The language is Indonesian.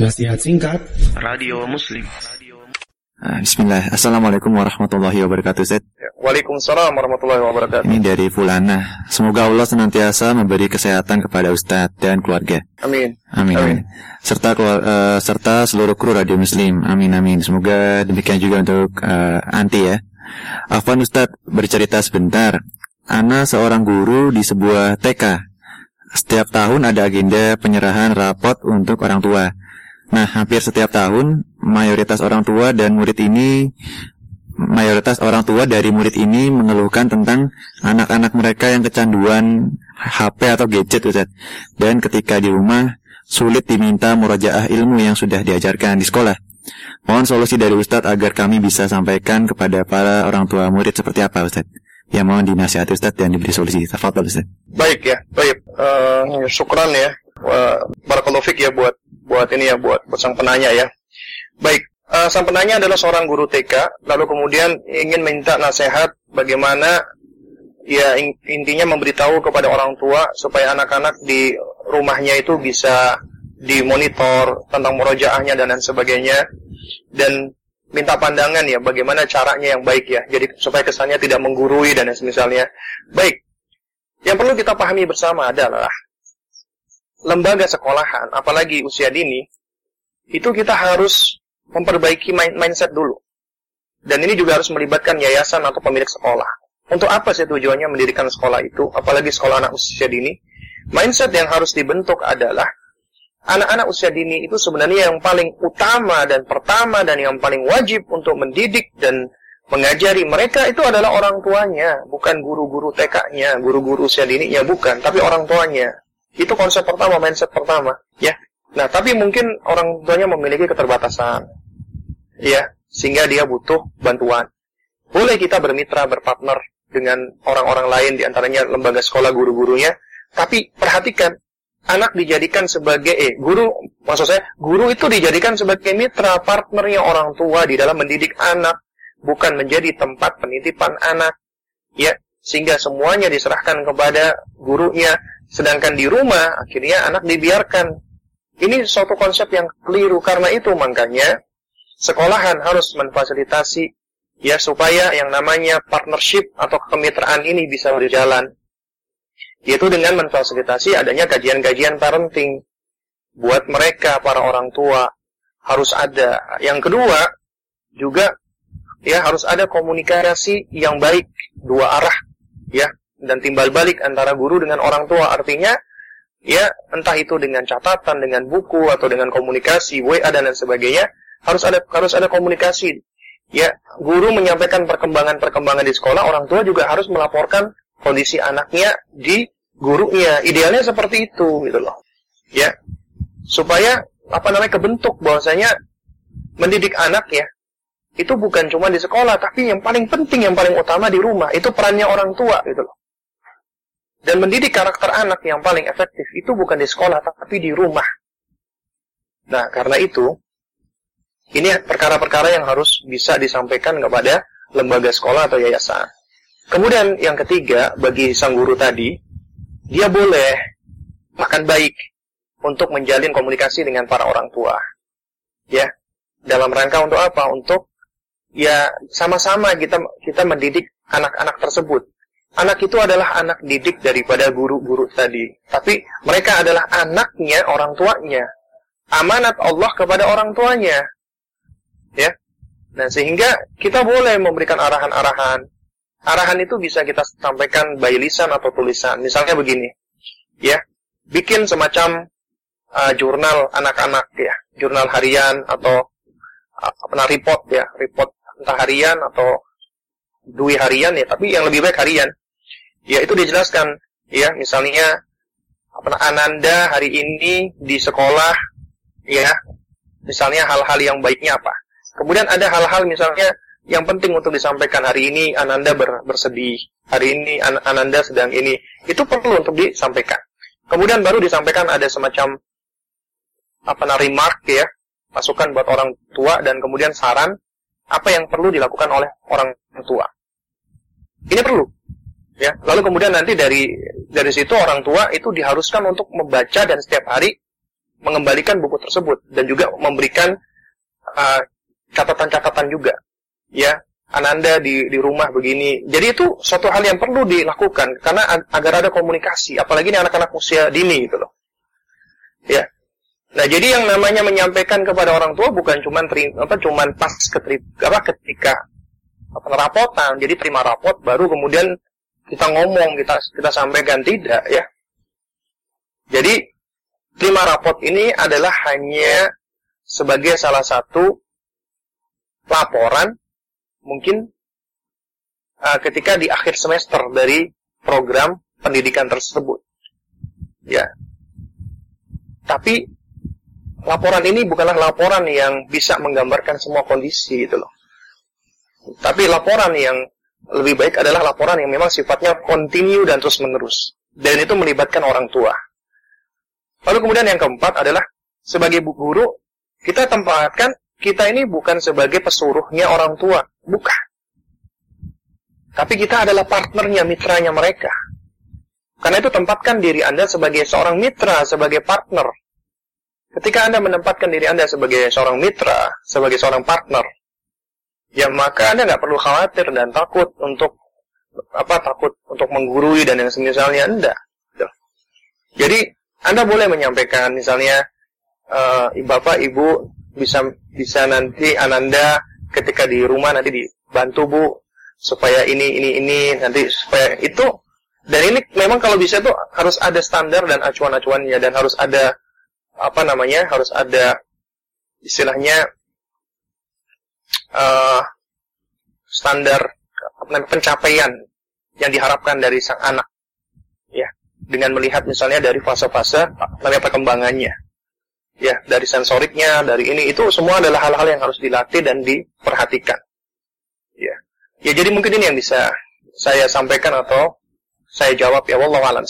Nasihat singkat Radio Muslim. Ah, Bismillah. Assalamualaikum warahmatullahi wabarakatuh, Ustaz. Waalaikumsalam warahmatullahi wabarakatuh. Ini dari Fulana. Semoga Allah senantiasa memberi kesehatan kepada Ustadz dan keluarga. Amin. Amin. amin. Serta keluar- eh, serta seluruh kru Radio Muslim. Amin amin. Semoga demikian juga untuk eh, anti ya. Afwan Ustadz bercerita sebentar. Ana seorang guru di sebuah TK. Setiap tahun ada agenda penyerahan rapot untuk orang tua. Nah, hampir setiap tahun mayoritas orang tua dan murid ini mayoritas orang tua dari murid ini mengeluhkan tentang anak-anak mereka yang kecanduan HP atau gadget Ustaz. Dan ketika di rumah sulit diminta murajaah ilmu yang sudah diajarkan di sekolah. Mohon solusi dari Ustadz agar kami bisa sampaikan kepada para orang tua murid seperti apa Ustadz. Ya mohon dinasihati Ustadz dan diberi solusi. Tafadhol Ustadz. Baik ya, baik. Eh, syukran ya. Fik ya buat buat ini ya buat, buat sang penanya ya. Baik, eh, sang penanya adalah seorang guru TK, lalu kemudian ingin minta nasihat bagaimana ya in- intinya memberitahu kepada orang tua supaya anak-anak di rumahnya itu bisa dimonitor tentang murojaahnya dan lain sebagainya dan minta pandangan ya bagaimana caranya yang baik ya jadi supaya kesannya tidak menggurui dan misalnya baik yang perlu kita pahami bersama adalah lembaga sekolahan, apalagi usia dini, itu kita harus memperbaiki mind- mindset dulu. Dan ini juga harus melibatkan yayasan atau pemilik sekolah. Untuk apa sih tujuannya mendirikan sekolah itu, apalagi sekolah anak usia dini? Mindset yang harus dibentuk adalah anak-anak usia dini itu sebenarnya yang paling utama dan pertama dan yang paling wajib untuk mendidik dan mengajari mereka itu adalah orang tuanya, bukan guru-guru TK-nya, guru-guru usia dininya bukan, tapi orang tuanya. Itu konsep pertama, mindset pertama, ya. Nah, tapi mungkin orang tuanya memiliki keterbatasan. Ya, sehingga dia butuh bantuan. Boleh kita bermitra, berpartner dengan orang-orang lain di antaranya lembaga sekolah guru-gurunya, tapi perhatikan anak dijadikan sebagai eh guru maksud saya guru itu dijadikan sebagai mitra partnernya orang tua di dalam mendidik anak bukan menjadi tempat penitipan anak ya sehingga semuanya diserahkan kepada gurunya sedangkan di rumah akhirnya anak dibiarkan. Ini suatu konsep yang keliru. Karena itu makanya sekolahan harus memfasilitasi ya supaya yang namanya partnership atau kemitraan ini bisa berjalan. Yaitu dengan memfasilitasi adanya kajian-kajian parenting buat mereka para orang tua. Harus ada. Yang kedua juga ya harus ada komunikasi yang baik. Dua arah ya dan timbal balik antara guru dengan orang tua. Artinya ya entah itu dengan catatan dengan buku atau dengan komunikasi WA dan lain sebagainya harus ada harus ada komunikasi. Ya guru menyampaikan perkembangan-perkembangan di sekolah orang tua juga harus melaporkan kondisi anaknya di gurunya. Idealnya seperti itu gitu loh. Ya supaya apa namanya kebentuk bahwasanya mendidik anak ya itu bukan cuma di sekolah tapi yang paling penting yang paling utama di rumah itu perannya orang tua gitu loh dan mendidik karakter anak yang paling efektif itu bukan di sekolah tapi di rumah nah karena itu ini perkara-perkara yang harus bisa disampaikan kepada lembaga sekolah atau yayasan kemudian yang ketiga bagi sang guru tadi dia boleh makan baik untuk menjalin komunikasi dengan para orang tua. Ya, dalam rangka untuk apa? Untuk ya sama-sama kita kita mendidik anak-anak tersebut. Anak itu adalah anak didik daripada guru-guru tadi. Tapi mereka adalah anaknya orang tuanya. Amanat Allah kepada orang tuanya. Ya. Nah, sehingga kita boleh memberikan arahan-arahan arahan itu bisa kita sampaikan by lisan atau tulisan. Misalnya begini, ya, bikin semacam uh, jurnal anak-anak ya, jurnal harian atau uh, namanya report ya, report entah harian atau dui harian ya, tapi yang lebih baik harian. Ya itu dijelaskan, ya, misalnya apa Ananda hari ini di sekolah, ya, misalnya hal-hal yang baiknya apa. Kemudian ada hal-hal misalnya yang penting untuk disampaikan hari ini Ananda ber, bersedih, hari ini An Ananda sedang ini, itu perlu untuk disampaikan. Kemudian baru disampaikan ada semacam apa namanya remark ya, masukan buat orang tua dan kemudian saran apa yang perlu dilakukan oleh orang tua. Ini perlu. Ya, lalu kemudian nanti dari dari situ orang tua itu diharuskan untuk membaca dan setiap hari mengembalikan buku tersebut dan juga memberikan uh, catatan-catatan juga. Ya ananda di di rumah begini. Jadi itu suatu hal yang perlu dilakukan karena ag agar ada komunikasi apalagi ini anak-anak usia dini gitu loh. Ya. Nah jadi yang namanya menyampaikan kepada orang tua bukan cuman terima, apa cuman pas keteri, apa ketika apa rapotan jadi terima rapot baru kemudian kita ngomong kita kita sampaikan tidak ya jadi terima rapot ini adalah hanya sebagai salah satu laporan mungkin uh, ketika di akhir semester dari program pendidikan tersebut. Ya. Tapi laporan ini bukanlah laporan yang bisa menggambarkan semua kondisi gitu loh. Tapi laporan yang lebih baik adalah laporan yang memang sifatnya kontinu dan terus menerus. Dan itu melibatkan orang tua. Lalu kemudian yang keempat adalah sebagai guru kita tempatkan kita ini bukan sebagai pesuruhnya orang tua, bukan. Tapi kita adalah partnernya, mitranya mereka. Karena itu tempatkan diri Anda sebagai seorang mitra, sebagai partner. Ketika Anda menempatkan diri Anda sebagai seorang mitra, sebagai seorang partner, ya maka Anda nggak perlu khawatir dan takut untuk apa takut untuk menggurui dan yang semisalnya Anda. Jadi anda boleh menyampaikan misalnya uh, bapak ibu bisa bisa nanti ananda ketika di rumah nanti dibantu bu supaya ini ini ini nanti supaya itu dan ini memang kalau bisa tuh harus ada standar dan acuan-acuannya dan harus ada apa namanya harus ada istilahnya uh, standar pencapaian yang diharapkan dari sang anak ya dengan melihat misalnya dari fase-fase namanya perkembangannya. Ya, dari sensoriknya, dari ini itu semua adalah hal-hal yang harus dilatih dan diperhatikan. Ya. Ya jadi mungkin ini yang bisa saya sampaikan atau saya jawab ya wallahu alam